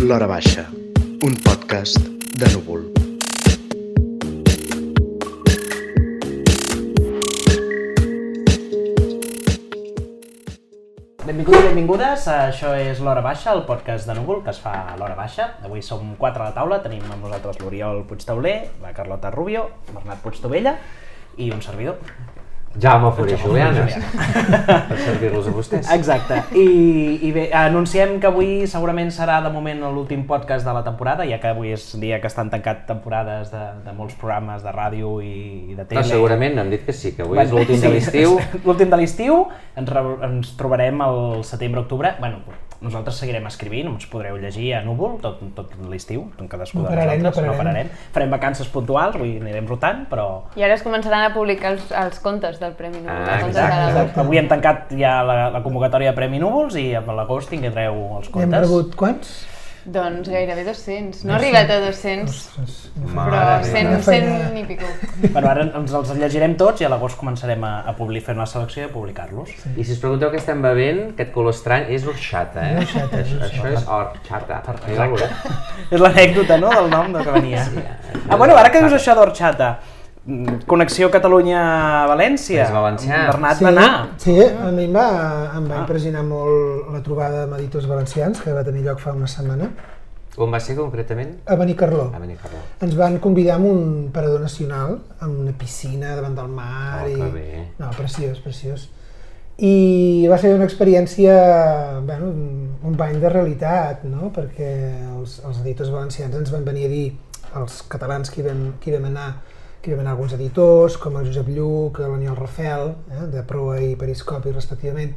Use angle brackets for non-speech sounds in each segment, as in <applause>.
L'Hora Baixa, un podcast de núvol. Benvinguts i benvingudes, això és l'Hora Baixa, el podcast de Núvol que es fa a l'Hora Baixa. Avui som quatre a la taula, tenim amb nosaltres l'Oriol Puigtauler, la Carlota Rubio, Bernat Puigtovella i un servidor. Jaume Jaume Julianes, Juliana. per servir-los a vostès. Exacte, I, i bé, anunciem que avui segurament serà de moment l'últim podcast de la temporada, ja que avui és dia que estan tancat temporades de, de molts programes de ràdio i, i de tele. No, segurament hem dit que sí, que avui és l'últim sí, de l'estiu. <laughs> L'últim de l'estiu, ens, re- ens trobarem al setembre-octubre. Bueno, nosaltres seguirem escrivint, ens podreu llegir a Núvol tot, tot l'estiu, en cadascú No de pararem, no nosaltres, pararem. Farem vacances puntuals, avui anirem rotant, però... I ara es començaran a publicar els, els contes del Premi Nobel. Ah, exacte. de Nadal. Avui hem tancat ja la, la convocatòria de Premi Núvols i a l'agost tindreu els contes. rebut quants? Doncs gairebé 200. No ha arribat a 200, Ostres, però Mare 100, meva. 100 i pico. Bueno, ara ens els llegirem tots i a l'agost començarem a, a publi, fer una selecció i a publicar-los. I si us pregunteu què estem bevent, aquest color estrany és horxata, eh? Horchata, és Això- Això és horxata. Exacte. És l'anècdota, no?, del nom de que venia. Sí, Ah, bueno, ara que dius això d'Orxata, connexió Catalunya-València. És valencià. Bernat sí, va anar. sí, a mi em va, em va impressionar molt la trobada amb editors valencians que va tenir lloc fa una setmana On va ser concretament? a Benicarló. A Benicarló. Ens van convidar a un parador nacional, amb una piscina davant del mar. Oh, i... que bé. No, preciós, preciós. I va ser una experiència, bueno, un- un bany de realitat, no? perquè els, els editors valencians ens van venir a dir, els catalans que hi vam, que hi vam anar, que hi anar alguns editors, com el Josep Lluc, l'Aniol Rafel, eh, de Proa i Periscopi respectivament,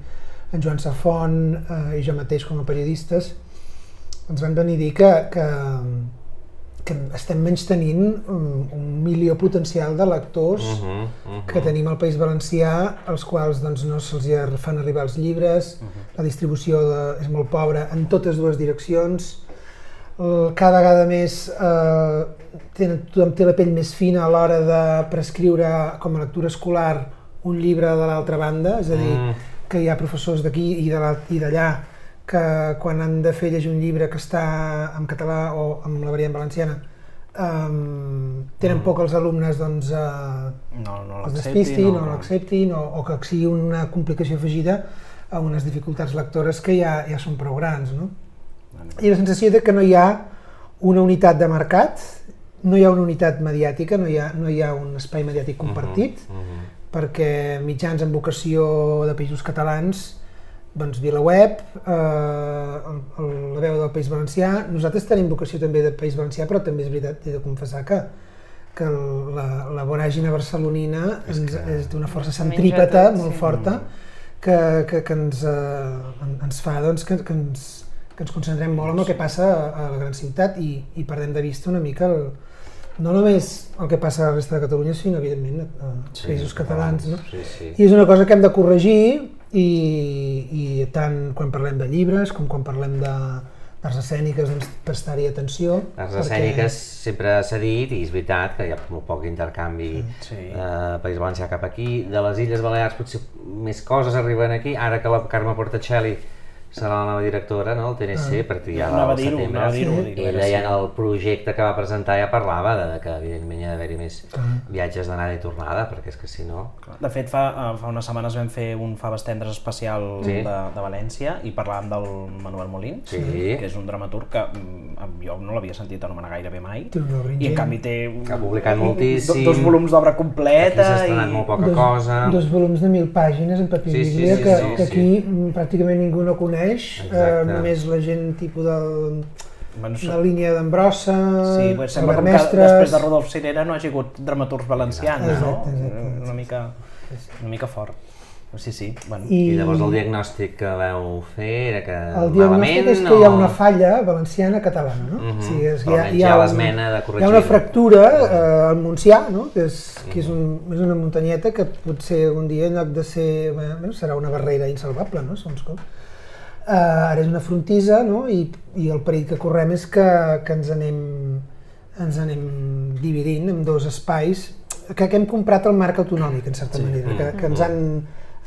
en Joan Safont eh, i jo mateix com a periodistes, ens van venir a dir que, que, que estem menys tenint un, un milió potencial de lectors Uh -huh, uh -huh. que tenim al País Valencià, als quals doncs, no se'ls hi fan arribar els llibres, la distribució de, és molt pobra en totes dues direccions, cada vegada més eh, tenen, tothom té la pell més fina a l'hora de prescriure com a lectura escolar un llibre de l'altra banda, és a dir, Mm. que hi ha professors d'aquí i d'allà que quan han de fer llegir un llibre que està en català o amb la variant valenciana um, tenen por que els alumnes doncs, uh, No, no els despistin no, no l'acceptin o, o que sigui una complicació afegida a unes dificultats lectores que ja, ja són prou grans. No? I la sensació de que no hi ha una unitat de mercat, no hi ha una unitat mediàtica, no hi ha, no hi ha un espai mediàtic compartit, Uh -huh. perquè mitjans amb vocació de països catalans, doncs VilaWeb, eh, el, el, la veu del País Valencià, nosaltres tenim vocació també de País Valencià, però també és veritat, he de confessar que, que el, la, la voràgina barcelonina És ens, que- és d'una força centrípeta tot, molt sí. forta que, que, que ens, eh, en- ens fa doncs, que, que, ens, que ens concentrem molt en el que passa a, la gran ciutat i, i perdem de vista una mica el, no només el que passa a la resta de Catalunya, sinó evidentment a, a Sí, països catalans. No? Sí, sí. I és una cosa que hem de corregir i, i tant quan parlem de llibres com quan parlem de d'arts escèniques doncs, prestar-hi atenció. Les perquè- escèniques sempre s'ha dit, i és veritat, que hi ha molt poc intercanvi Sí. eh, País Valencià cap aquí. De les Illes Balears potser més coses arriben aquí, ara que la Carme Portacelli serà la nova directora, no?, el TNC, a partir ja Anava a dir-ho, setembre. anava a dir-ho, I dic, ella sí. ja en el projecte que va presentar ja parlava de, de que evidentment hi ha d'haver-hi més viatges d'anada i tornada, perquè és que si no... De fet, fa, eh, fa unes setmanes vam fer un Faves Tendres especial Sí. de, de València i parlàvem del Manuel Molins, Sí. que és un dramaturg que mm, jo no l'havia sentit anomenar gairebé mai. I en canvi té Que ha publicat moltíssim. do- dos volums d'obra Aquí completa s'ha estrenat i... molt poca dos, cosa. dos volums de mil pàgines en paper Sí, sí, sí, que, sí, que sí. aquí mm, pràcticament ningú no coneix, eh, Exacte. només la gent tipus del, Bueno, de la línia d'Embrossa, Sí, pues sembla com que després de Rodolf Cirera no hagi hagut dramaturgs valencians, Exacte, no? exacte, exacte. Una mica, una mica fort. Sí, sí, bueno. I, I llavors el diagnòstic que vau fer era que el diagnòstic és que hi ha una falla valenciana catalana, no? Mhm. O sigui, és, Però almenys hi ha l'esmena de Hi ha una fractura eh, al Montsià, no? que, és, que és, un, és una muntanyeta que potser un dia en lloc de ser... Bueno, serà una barrera insalvable, no? Segons com. Uh, ara és una frontissa no? I, i el perill que correm és que, que ens, anem, ens anem dividint en dos espais que, que hem comprat el marc autonòmic, en certa Sí. manera, que, que ens, han,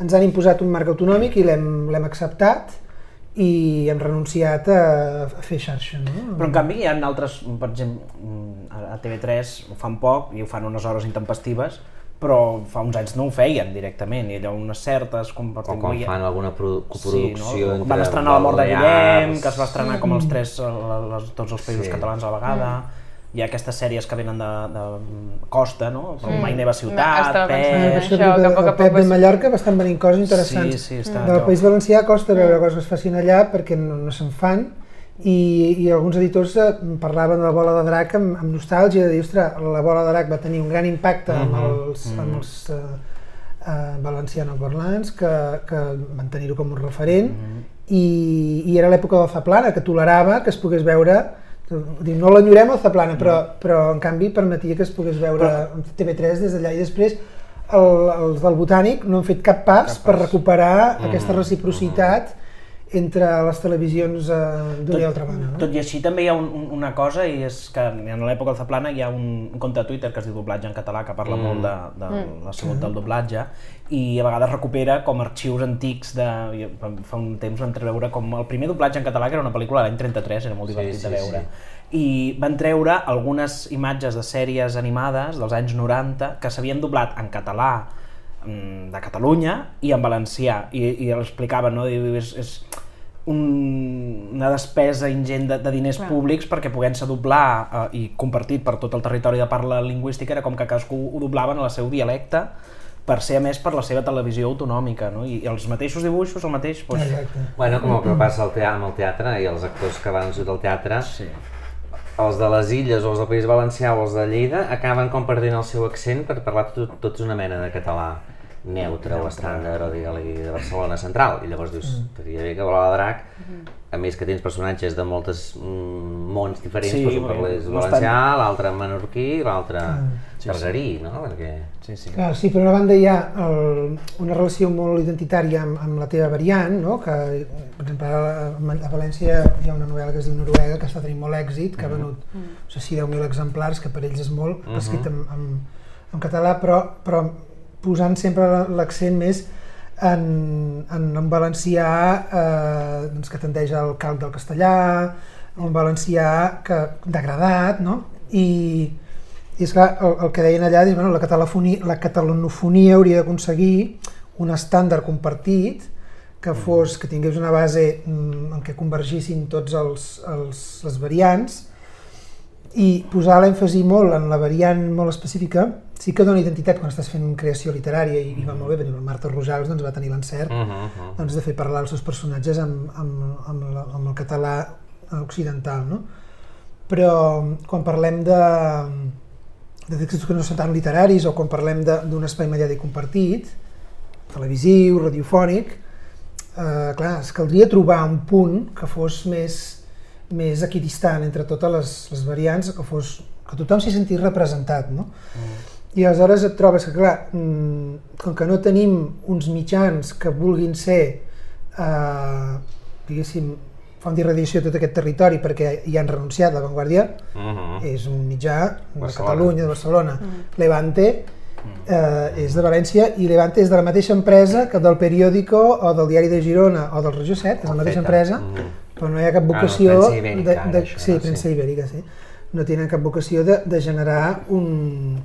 ens han imposat un marc autonòmic i l'hem acceptat i hem renunciat a, a fer xarxa, no? Però en canvi hi ha altres, per exemple, mm, a a TV3 ho fan poc i ho fan unes hores intempestives, però fa uns anys no ho feien directament, i allò unes certes... Com, per O quan ha- fan alguna produ- coproducció sí, no? Van estrenar la mort de. Guillem, que es va estrenar com els tres, a la- les, tots els països Sí. catalans a la vegada. Hi ha aquestes sèries que venen de, de costa, no? Però mai neva Estava ciutat, pensant Pep... Això, que a poc a el Pep poc de Mallorca bastant venint coses interessants. Sí, sí, està Del. País Valencià costa veure coses que es facin allà perquè no, no se'n fan i, i alguns editors eh, parlaven de la bola de drac amb, amb nostàlgia, de dir, ostres, la bola de drac va tenir un gran impacte amb els, amb els eh, eh, valencianoparlants que, que van tenir-ho com un referent. I, i era l'època del Zaplana, que tolerava que es pogués veure Dic, no l'enyorem el Zaplana, però, però en canvi permetia que es pogués veure però... TV3 des d'allà i després. El, els del Botànic no han fet cap pas, cap pas. per recuperar mm. aquesta reciprocitat entre les televisions eh, d'una i altra banda. No? Tot i així també hi ha un, un, una cosa i és que en l'època del Zaplana hi ha un, un compte de Twitter que es diu Doblatge en català que parla mm. molt de, de mm. la salut del doblatge i a vegades recupera com arxius antics de... fa un temps van treure com el primer doblatge en català que era una pel·lícula de l'any 33, era molt divertit sí, de veure. sí. I van treure algunes imatges de sèries animades dels anys 90 que s'havien doblat en català mm, de Catalunya i en valencià i, i l'explicaven, no? És, és un, una despesa ingent de, de diners Clar. públics perquè poguent-se doblar eh, i compartit per tot el territori de parla lingüística era com que cadascú ho doblaven a la seu dialecte per ser a més per la seva televisió autonòmica, no? I, i els mateixos dibuixos, el mateix... Doncs, Exacte. Bueno, com el que passa al teatre, amb el teatre i els actors que van nascut al teatre, sí. Els de les Illes o els del País Valencià o els de Lleida acaben com perdent el seu accent per parlar tot, tots una mena de català neutre o estàndard o digue-li de Barcelona central. I llavors dius, estaria bé que Bola de Drac a més que tens personatges de moltes mm, mons diferents, Sí, sí, doncs un parlés no valencià, l'altre menorquí, l'altre targarí, no? Perquè... sí, sí. Clar, sí, per una banda hi ha el, una relació molt identitària amb, amb la teva variant, no? que per exemple a, a València hi ha una novel·la que es diu Noruega que està tenint molt èxit, que ha venut no sé si 10.000 exemplars, que per ells és molt, uh escrit en, en, en català, però, però posant sempre l'accent més en, en un valencià eh, doncs que tendeix al calc del castellà, un valencià que, degradat, no? I, i és clar, el, el que deien allà, dius, bueno, la, catalofonia, la catalanofonia hauria d'aconseguir un estàndard compartit que fos, que tingués una base mm, en què convergissin tots els, els, les variants i posar l'èmfasi molt en la variant molt específica sí que dona identitat quan estàs fent creació literària i, i va molt bé, per exemple, Marta Rosals doncs, va tenir l'encert Uh -huh, uh -huh. doncs, de fer parlar els seus personatges amb, amb, amb, la, amb el català occidental, no? Però quan parlem de, de textos que no són tan literaris o quan parlem de- d'un espai mediàtic compartit, televisiu, radiofònic, eh, clar, es caldria trobar un punt que fos més, més equidistant entre totes les, les variants, que fos que tothom s'hi sentís representat, no? I aleshores et trobes que, clar, mm, com que no tenim uns mitjans que vulguin ser, eh, diguéssim, font d'irradiació de tot aquest territori perquè hi han renunciat, La Vanguardia Uh -huh. és un mitjà de Barcelona. Catalunya, de Barcelona. Levante eh, és de València i Levante és de la mateixa empresa que del periòdico o del diari de Girona o del Regió 7, és la mateixa empresa, Mhm. Però no hi ha cap Ah, no, vocació... ibèrica, de, ara, de, això, sí, no? premsa Sí. ibèrica, sí. No tenen cap vocació de, de generar un,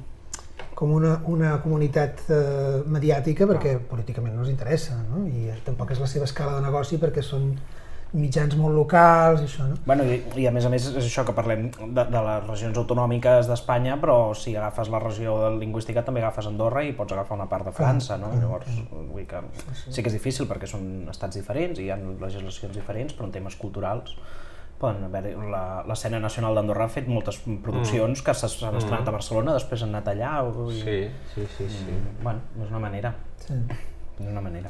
com una, una comunitat eh, mediàtica perquè políticament no els interessa, no? I tampoc és la seva escala de negoci perquè són mitjans molt locals i això, no? Bueno, i, i a més a més és això que parlem de, de les regions autonòmiques d'Espanya, però si agafes la regió lingüística també agafes Andorra i pots agafar una part de França, no? Llavors, vull que sí que és difícil perquè són estats diferents i hi ha legislacions diferents, però en temes culturals poden haver la l'escena nacional d'Andorra ha fet moltes produccions que s'ha- s'han estrenat a Barcelona, després han anat allà, dir, Sí, sí, sí, sí. bueno, és una manera, Sí. és una manera.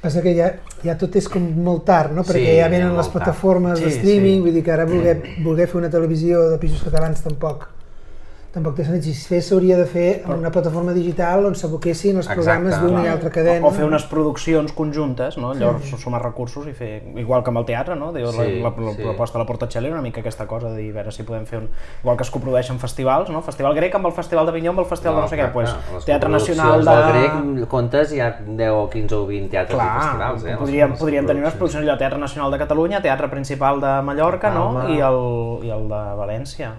Passa que ja, ja tot és com molt tard, no? Perquè Sí, ja venen les tard. plataformes de Sí, streaming, sí. vull dir que ara voler, voler fer una televisió de pisos catalans tampoc tampoc té sentit. Si es fes, s'hauria de fer en una plataforma digital on s'aboquessin els Exacte, programes d'una i clar. altra cadena. O fer unes produccions conjuntes, no? llavors sumar recursos i fer, igual que amb el teatre, no? Diu, Sí, la, la, la sí. proposta de la Portacelli era una mica aquesta cosa de dir, a veure si podem fer un... Igual que es coprodueixen festivals, no? Festival grec amb el Festival d'Avinyó amb el Festival de no sé què, pues, les Teatre Nacional de... del grec, comptes, hi ha 10 o 15 o 20 teatres Clar, i festivals. Eh? podríem, Les- les podríem tenir unes produccions allò, Teatre Nacional de Catalunya, Teatre Principal de Mallorca, no? Palma. I el, I el de València.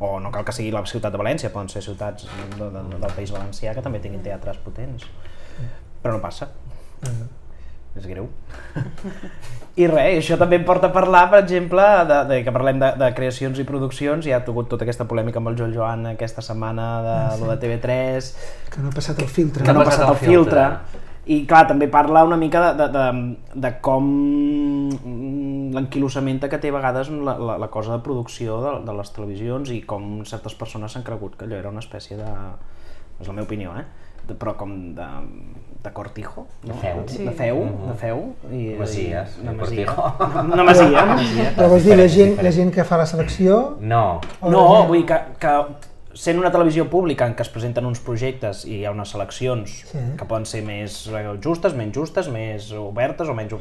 O no cal que sigui la ciutat de València, poden ser ciutats de, de, del País Valencià que també tinguin teatres potents. Però no passa. És greu. I res, això també em porta a parlar, per exemple, de, de que parlem de, de creacions i produccions, hi ha hagut tota aquesta polèmica amb el Joel Joan aquesta setmana de, ah, sí. de TV3, Que no ha passat el filtre. que no ha passat el filtre. I clar, també parla una mica de, de, de, de com mm, l'enquilosament que té a vegades la, la, la cosa de producció de, de les televisions i com certes persones s'han cregut que allò era una espècie de... és la meva opinió, eh? De, però com de, de cortijo, no? De feu. Sí. De feu, de feu. I, Masies, una de masia. cortijo. <laughs> Una masia, una masia. Però vols dir, la gent, la gent que fa la selecció... No, No, gent- vull dir que, que sent una televisió pública en què es presenten uns projectes i hi ha unes seleccions Sí. que poden ser més justes, menys justes, més obertes o menys...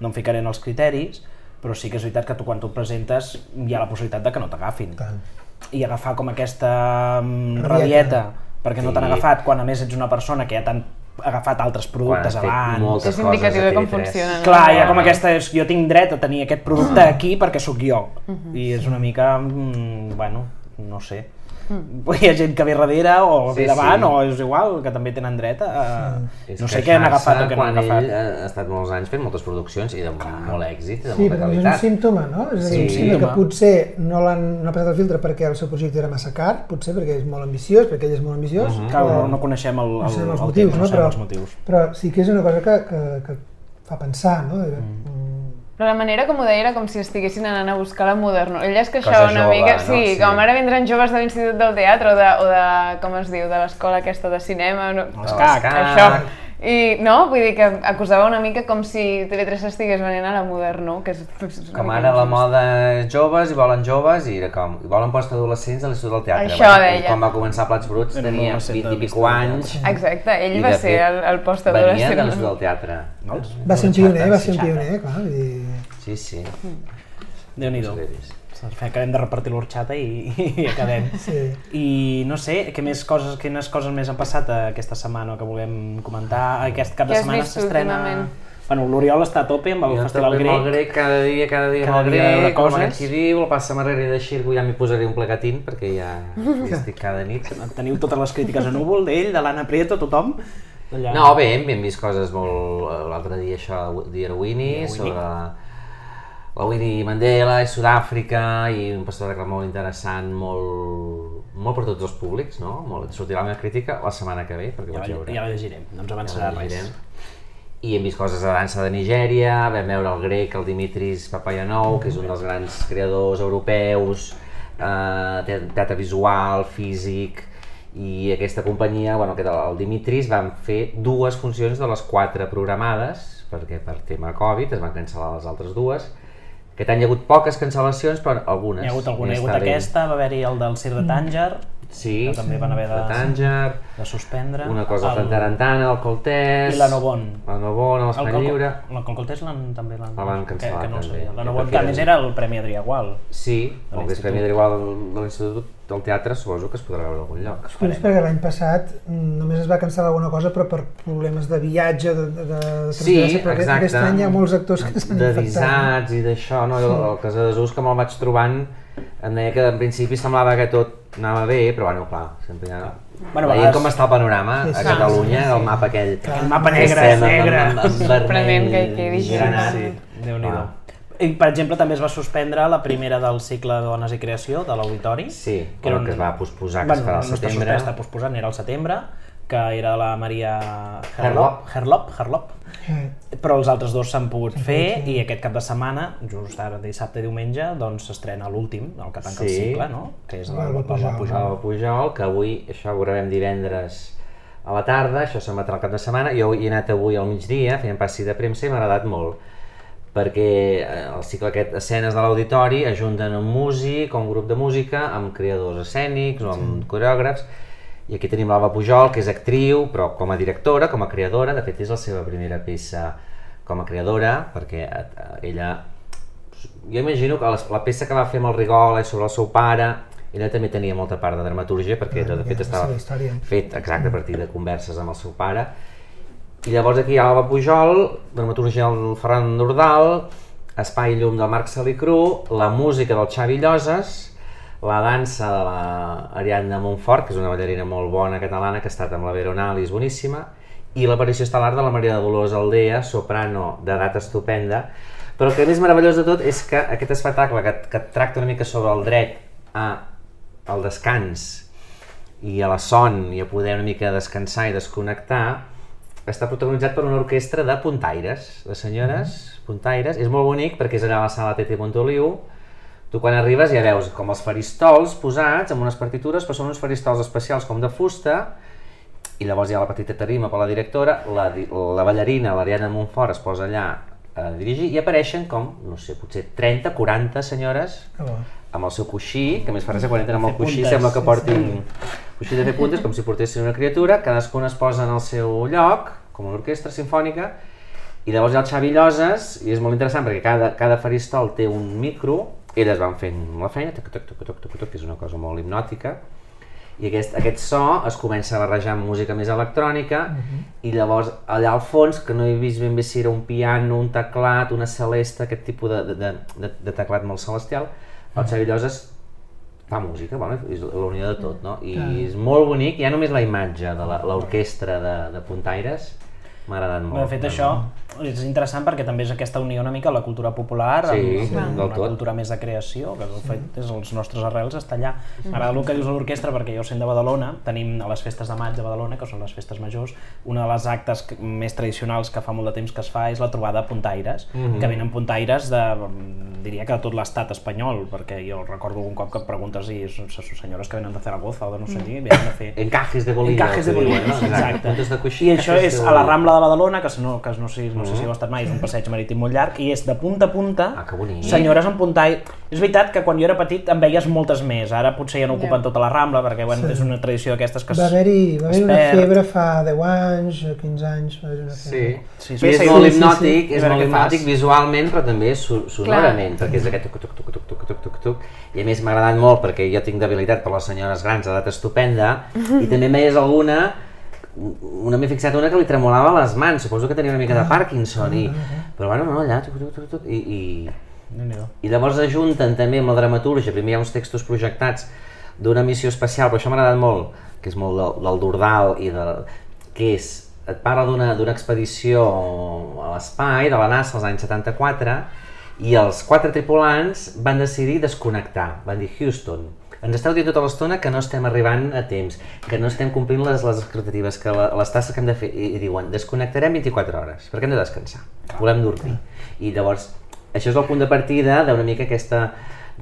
No em ficaré en els criteris, però sí que és veritat que tu quan tu et presentes hi ha la possibilitat de que no t'agafin. I agafar com aquesta mm, Rabieta. rabieta perquè no Sí. t'han agafat, quan a més ets una persona que ja t'han agafat altres quan productes fet abans... És indicatiu de com TV3. funciona, no? Clar, hi ha com aquesta, és, jo tinc dret a tenir aquest producte <clears throat> aquí perquè sóc jo. I és una mica, mm, bueno, no sé. Hi ha gent que ve darrere o Sí, ve davant sí. o és igual, que també tenen dret a... És No sé què han agafat o què no han agafat. ell ha estat molts anys fent moltes produccions i de molt èxit i de Sí, molta però és un qualitat. símptoma, no? És a dir, Sí, un símptoma que potser no l'han no ha passat el filtre perquè el seu projecte era massa car, potser perquè és molt ambiciós, perquè ell és molt ambiciós. Clar, o- no, no coneixem el, el, no sabem els el motius, temps, no? no Però, els motius. però sí que és una cosa que, que, que fa pensar, no? Mm. Però la manera com ho deia era com si estiguessin anant a buscar la moderno. Ell es Cosa queixava una jove, mica, no? sí, Sí. com ara vindran joves de l'Institut del Teatre o de, o de, com es diu, de l'escola aquesta de cinema, no? L'escac. Això. I no, vull dir que acusava una mica com si TV3 s'estigués venent a la moderno, que és, és Com ara la moda és joves i volen joves i era com, i volen post-adolescents a l'Institut del Teatre. Això Bueno, deia. Quan va començar Plats Bruts Era tenia adolescent 20 i pico anys. Exacte, ell i va ser el, el Venia post-adolescent. de l'Institut del Teatre. Vols? Va ser un pioner, va ser un 60. pioner, clar. Vull Sí, sí. Déu-n'hi-do. Saberis. Acabem de repartir l'orxata i, i acabem. <laughs> Sí. I no sé, què més coses, quines coses més han passat aquesta setmana que volem comentar? Aquest cap de setmana s'estrena... Bueno, l'Oriol està a tope amb el Jo Festival amb el Grec. grec, cada dia, cada dia Cada amb el dia grec, com coses. aquest qui diu, el passa darrere de Xirgo, ja m'hi posaré un plegatín, perquè ja hi estic cada nit. <laughs> Teniu totes les crítiques a núvol d'ell, de l'Anna Prieto, tothom. Allà. No, bé, hem, hem vist coses molt... L'altre dia això, Dear Winnie, Winnie. sobre la Winnie Mandela i Sud-àfrica i un pastor de molt interessant, molt, molt per tots els públics, no? Molt, sortirà la meva crítica la setmana que ve, perquè Ja, vaig veure. ja la llegirem, no ens Ja avançarà la res. I hem vist coses de dansa de Nigèria, vam veure el grec, el Dimitris Papayanou, que és un dels grans creadors europeus, eh, te- teatre visual, físic, i aquesta companyia, bueno, aquest, el Dimitris, van fer dues funcions de les quatre programades, perquè per tema Covid es van cancel·lar les altres dues. Aquest any hi ha hagut poques cancel·lacions, però algunes. Hi ha hagut alguna, hi ha hagut aquesta, va haver-hi el del Cir de Tànger, Sí, que també van haver de- de Tànger, de suspendre. una cosa el, el... tarantana, el Coltés... I la Nobon. La Nobon, El, l'Espai el, Lliure... el, el Coltés l'han també l'han... Cancel·lar, que, que no també. sabia. La Sí, Nobon, perquè que a era- més era el Premi Adrià Gual. Sí, De el és. Premi Igual de l'Institut del Teatre suposo que es podrà veure a algun lloc. És curiós perquè l'any passat només es va cancel·lar alguna cosa però per problemes de viatge, de, de, de Sí, però exacte. aquest any hi ha molts actors que s'han De infectat. visats i d'això, no? El, el cas de desús que me'l vaig trobant em deia que en principi semblava que tot anava bé, però bueno, clar, sempre hi ha... Bueno, Veient vegades- com està el panorama Sí, a sí, Catalunya, el mapa aquell... El mapa que negre, estem amb- negre. amb- amb Sorprenent que quedi així. granat. Sí, déu nhi Clar. I, per exemple, també es va suspendre la primera del cicle de Dones i Creació, de l'Auditori. Sí, però que es va posposar, que es farà al no està setembre. suspès, està posposant, era al setembre, que era la Maria Herlop. Herlop, Herlop. Eh, Però els altres dos s'han pogut fer i aquest cap de setmana, just ara dissabte i diumenge, doncs s'estrena l'últim, el que tanca el Sí. cicle, no? Que és el, L'Alba el, Pujol. Pujol. Pujol, que avui, això ho gravem divendres a la tarda, això s'emetrà al cap de setmana, jo hi he anat avui al migdia, fent passi de premsa i m'ha agradat molt, perquè eh, el cicle aquest escenes de l'auditori ajunten un músic o un grup de música amb creadors escènics o amb coreògrafs i aquí tenim l'Alba Pujol, que és actriu, però com a directora, com a creadora, de fet és la seva primera peça com a creadora, perquè eh, eh, ella... Jo imagino que la, la peça que va fer amb el Rigola i sobre el seu pare, ella també tenia molta part de dramaturgia, perquè Ah, de fet estava fet exacte a partir de converses amb el seu pare. I llavors aquí hi ha l'Alba Pujol, dramaturgia del Ferran Nordal, Espai i llum del Marc Salicru, la música del Xavi Lloses, la dansa de l'Ariadna Montfort, que és una ballarina molt bona catalana, que ha estat amb la Veronal i és boníssima, i l'aparició estel·lar de la Maria de Dolors Aldea, soprano d'edat estupenda. Però el que més meravellós de tot és que aquest espectacle que, que tracta una mica sobre el dret a, al descans i a la son i a poder una mica descansar i desconnectar, està protagonitzat per una orquestra de puntaires, de senyores puntaires. És molt bonic perquè és allà a la sala Tete Montoliu. Tu quan arribes ja veus com els faristols posats amb unes partitures, però són uns faristols especials com de fusta, i llavors hi ha la petita tarima per la directora, la, la ballarina, l'Ariadna Montfort, es posa allà a dirigir i apareixen com, no sé, potser 30, 40 senyores bo. amb el seu coixí, que més fa res quan entren amb el coixí puntes, sembla que sí, portin coixí de fer puntes, com si portessin una criatura, cadascuna es posa en el seu lloc, com una orquestra sinfònica, i llavors hi ha el Xavi Lloses, i és molt interessant perquè cada, cada faristol té un micro, elles van fent la feina, toc, toc, toc, toc, toc, toc, que és una cosa molt hipnòtica, i aquest, aquest so es comença a barrejar amb música més electrònica i llavors allà al fons, que no he vist ben bé si era un piano, un teclat, una celesta, aquest tipus de, de, de, de, teclat molt celestial, el Xavi Lloses fa música, bueno, és la unió de tot, no? I és molt bonic, ja només la imatge de la- l'orquestra de, de puntaires m'ha agradat molt. De fet, això és interessant perquè també és aquesta unió una mica a la cultura popular Sí, amb, amb una tot. cultura més de creació, que de fet és els nostres arrels està allà. M'agrada el que dius a l'orquestra perquè jo sent de Badalona, tenim a les festes de maig de Badalona, que són les festes majors, una de les actes més tradicionals que fa molt de temps que es fa és la trobada de puntaires, Mhm. que venen puntaires de, diria que de tot l'estat espanyol, perquè jo recordo algun cop que em preguntes i són són senyores que venen de Zaragoza o de no sé dir, venen a fer <laughs> Encajes de bolillos. Encajes de bolillos, no? exacte. Puntes de coixí, I això és de a la. Rambla de Badalona, que, si no, que no, sé, no sé si heu estat mai, és un passeig marítim molt llarg, i és de punta a punta, Ah, que bonic. senyores amb puntall. És veritat que quan jo era petit en veies moltes més, ara potser ja no ocupen Ja. tota la Rambla, perquè bueno, és una tradició d'aquestes que... es- Va haver-hi va es haver una febre fa 10 anys, o 15 anys, va haver una Sí, febre. Sí, sí, sí, és sí, molt sí, sí, hipnòtic, sí. és A veure molt hipnòtic visualment, però també so sonorament, perquè és aquest tuc, tuc, tuc, tuc, tuc, tuc, tuc, tuc, i a més m'ha agradat molt perquè jo tinc debilitat per les senyores grans d'edat estupenda, i també em veies alguna una m'he fixat una que li tremolava les mans, suposo que tenia una mica de Parkinson, i, però bueno, no, allà, tuc, tuc, tuc, tuc, i, i, i llavors ajunten també amb la dramatúrgia, primer hi ha uns textos projectats d'una missió especial, però això m'ha agradat molt, que és molt del, del Dordal i del, que és, et parla d'una expedició a l'espai, de la NASA als anys 74, i els quatre tripulants van decidir desconnectar, van dir Houston, ens esteu dient tota l'estona que no estem arribant a temps, que no estem complint les, les expectatives, que la, les tasques que hem de fer, i, i diuen, desconnectarem 24 hores, perquè hem de descansar, volem dormir. I llavors, això és el punt de partida d'una mica aquesta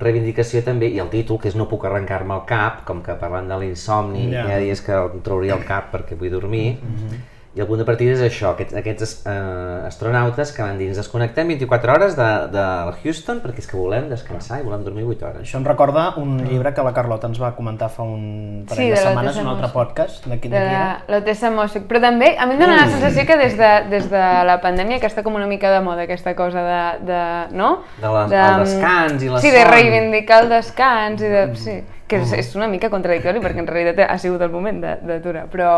reivindicació també, i el títol, que és No puc arrencar-me el cap, com que parlant de l'insomni, Ja. hi ha dies que em trauria el cap perquè vull dormir, i el punt de partida és això, aquests, aquests eh, astronautes que van dir, ens desconnectem 24 hores de, de Houston perquè és que volem descansar i volem dormir 8 hores. Això em recorda un llibre que la Carlota ens va comentar fa un parell Sí, de de setmanes, un altre podcast. De, qui- de de qui era? la, la Tessa Mossic. Però també, a mi em dóna la sensació que des de, des de la pandèmia que està com una mica de moda aquesta cosa de, de no? De la- el descans i la Sí, de son. reivindicar el descans i de... Sí, que és, és una mica contradictori perquè en realitat ha sigut el moment de- d'aturar, però...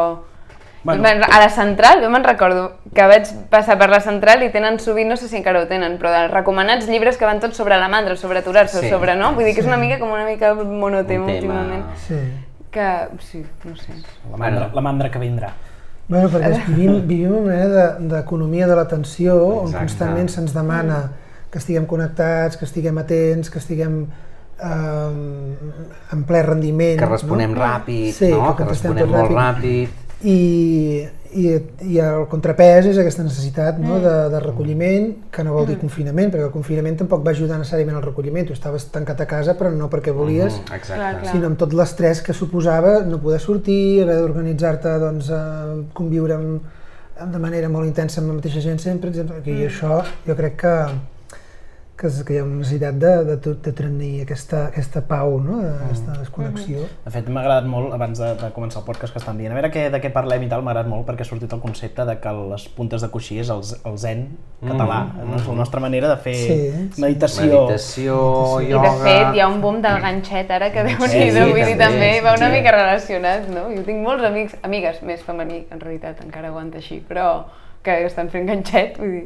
Bueno. A la central, jo me'n recordo que vaig passar per la central i tenen sovint, no sé si encara ho tenen, però de recomanats llibres que van tots sobre la mandra, sobre aturar-se, Sí. sobre, no? Vull dir que és una mica com una mica monotema Un tema- últimament. Sí. Que, sí, no sé. La mandra, la mandra que vindrà. Bueno, perquè vivim, vivim una manera de- d'economia de l'atenció on constantment se'ns demana que estiguem connectats, que estiguem atents, que estiguem eh, en ple rendiment. Que responem no? ràpid, sí, no? que contestem responem tot molt ràpid. I, i, i el contrapès és aquesta necessitat no? de, de recolliment, que no vol dir confinament, perquè el confinament tampoc va ajudar necessàriament al recolliment. Tu estaves tancat a casa, però no perquè volies, Mm, clar. sinó amb tot l'estrès que suposava no poder sortir, haver d'organitzar-te, doncs, a conviure amb, de manera molt intensa amb la mateixa gent sempre, etc. I això jo crec que, que, és, que hi ha una necessitat de, de, de, de tenir aquesta, aquesta pau, no? Mm. aquesta desconnexió. De fet, m'ha agradat molt, abans de, de començar el podcast que estan dient, a veure què, de què parlem i tal, m'ha agradat molt perquè ha sortit el concepte de que les puntes de coixí és el, el zen català, mm. és la nostra manera de fer Sí, sí. meditació. Meditació, I ioga... de fet hi ha un boom del ganxet ara que déu Sí, sí, vull dir, també, també va una sí. mica relacionat, no? Jo tinc molts amics, amigues, més femení, en realitat encara aguanta així, però que estan fent ganxet, vull dir,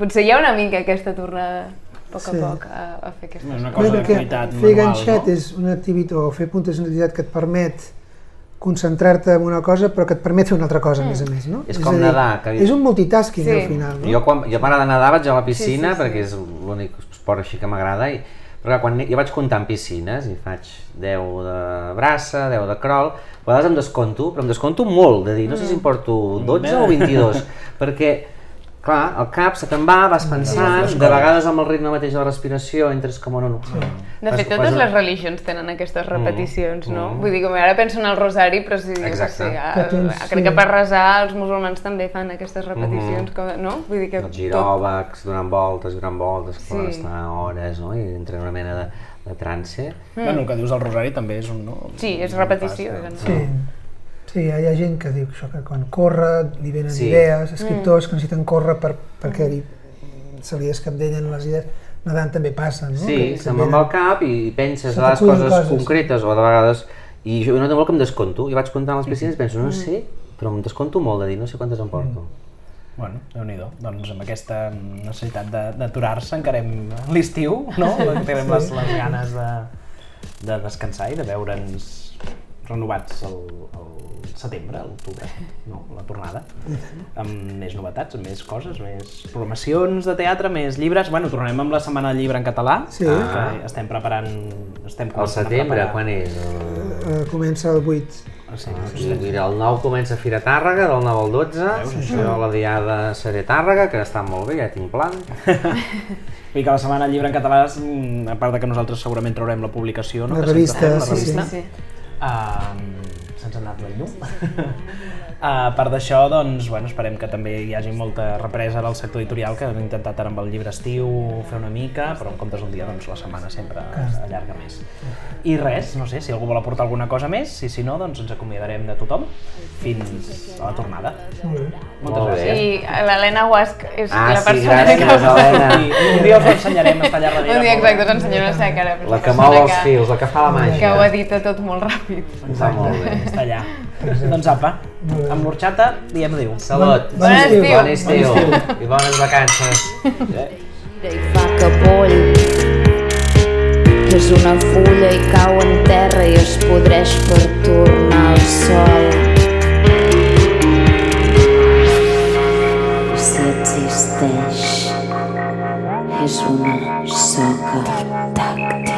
potser hi ha una mica aquesta tornada a poc a Sí. poc a, a fer aquesta Una Bé, cosa d'activitat fer manual, ganxet no? és una activitat, o fer puntes és una activitat que et permet concentrar-te en una cosa però que et permet fer una altra cosa, a més a més, no? És a com dir, nedar, que- És un multitasking, Sí. al final, no? Jo, quan, jo m'agrada nedar, vaig a la piscina, Sí, sí, sí. perquè és l'únic esport així que m'agrada, i però quan jo vaig comptant piscines, i faig 10 de braça, 10 de crawl, a vegades em desconto, però em desconto molt, de dir, no sé si em porto 12 o 22, <laughs> perquè, clar, el cap se te'n va, vas pensant, de vegades amb el ritme mateix de la respiració entres com en un... De fet, totes les religions tenen aquestes repeticions, no? Vull dir, com ara penso en el rosari, però si, Exacte. sé, a, Que tens, a, crec sí. que per resar els musulmans també fan aquestes repeticions, com, no? Vull dir que Els giròvacs, donant voltes, donant voltes, Sí. estar hores, no? I entren en una mena de, de trance. Bueno, el que dius el rosari també és un... No? Sí, és repetició. Pas, és Sí. Sí, hi ha gent que diu això, que quan corre li venen Sí. idees, escriptors que necessiten córrer per, perquè li, se li escapdellen les idees. Nedant també passa, no? Sí, Que- se'm va venen- al cap i penses Se a t'acuden coses, coses. concretes o de vegades... I jo no molt que em desconto. I vaig comptant les piscines i penso, no sé, però em desconto molt de dir, no sé quantes em porto. Bueno, déu nhi Doncs amb aquesta necessitat de- d'aturar-se encarem l'estiu, no? <laughs> Tenim les, les ganes de, de descansar i de veure'ns renovats el, el setembre, a l'octubre, no? la tornada, amb més novetats, amb més coses, més programacions de teatre, més llibres. Bueno, tornarem amb la Setmana del Llibre en català, Sí. que estem preparant... Estem El setembre, quan és? El... Eh, comença el 8. Ah, sí, I, mira, el 9 comença Fira Tàrrega, del 9 al 12. Jo la diada seré Tàrrega, que està molt bé, ja tinc plan. <laughs> Vull que la Setmana del Llibre en català, mm, a part de que nosaltres segurament traurem la publicació, no? La revista, la sí, sí. revista. Sí. Uh, Se'ns ha anat la llum. <laughs> A part d'això, doncs, bueno, esperem que també hi hagi molta represa del sector editorial, que hem intentat ara amb el llibre estiu fer una mica, però en comptes un dia, doncs la setmana sempre allarga més. I res, no sé, si algú vol aportar alguna cosa més, i si no, doncs ens acomiadarem de tothom fins a la tornada. Moltes Molt bé. gràcies. I l'Helena Guasc és Ah, la sí, persona gràcies, que... Helena. I un dia us ho ensenyarem, està allà darrere. Un dia molt exacte, bé. us ensenyaré la seva cara. La que mou els fils, la que fa la màgia. Que ho edita tot molt ràpid. Està molt bé allà. Exacte. Doncs apa, amb l'orxata diem adéu. Salut. Bon, estiu. Bon estiu. Bon estiu. I bones vacances. Gira i fa capoll, que és una fulla i cau en terra i es podreix per tornar al sol. Si existeix, és una soca tàctil.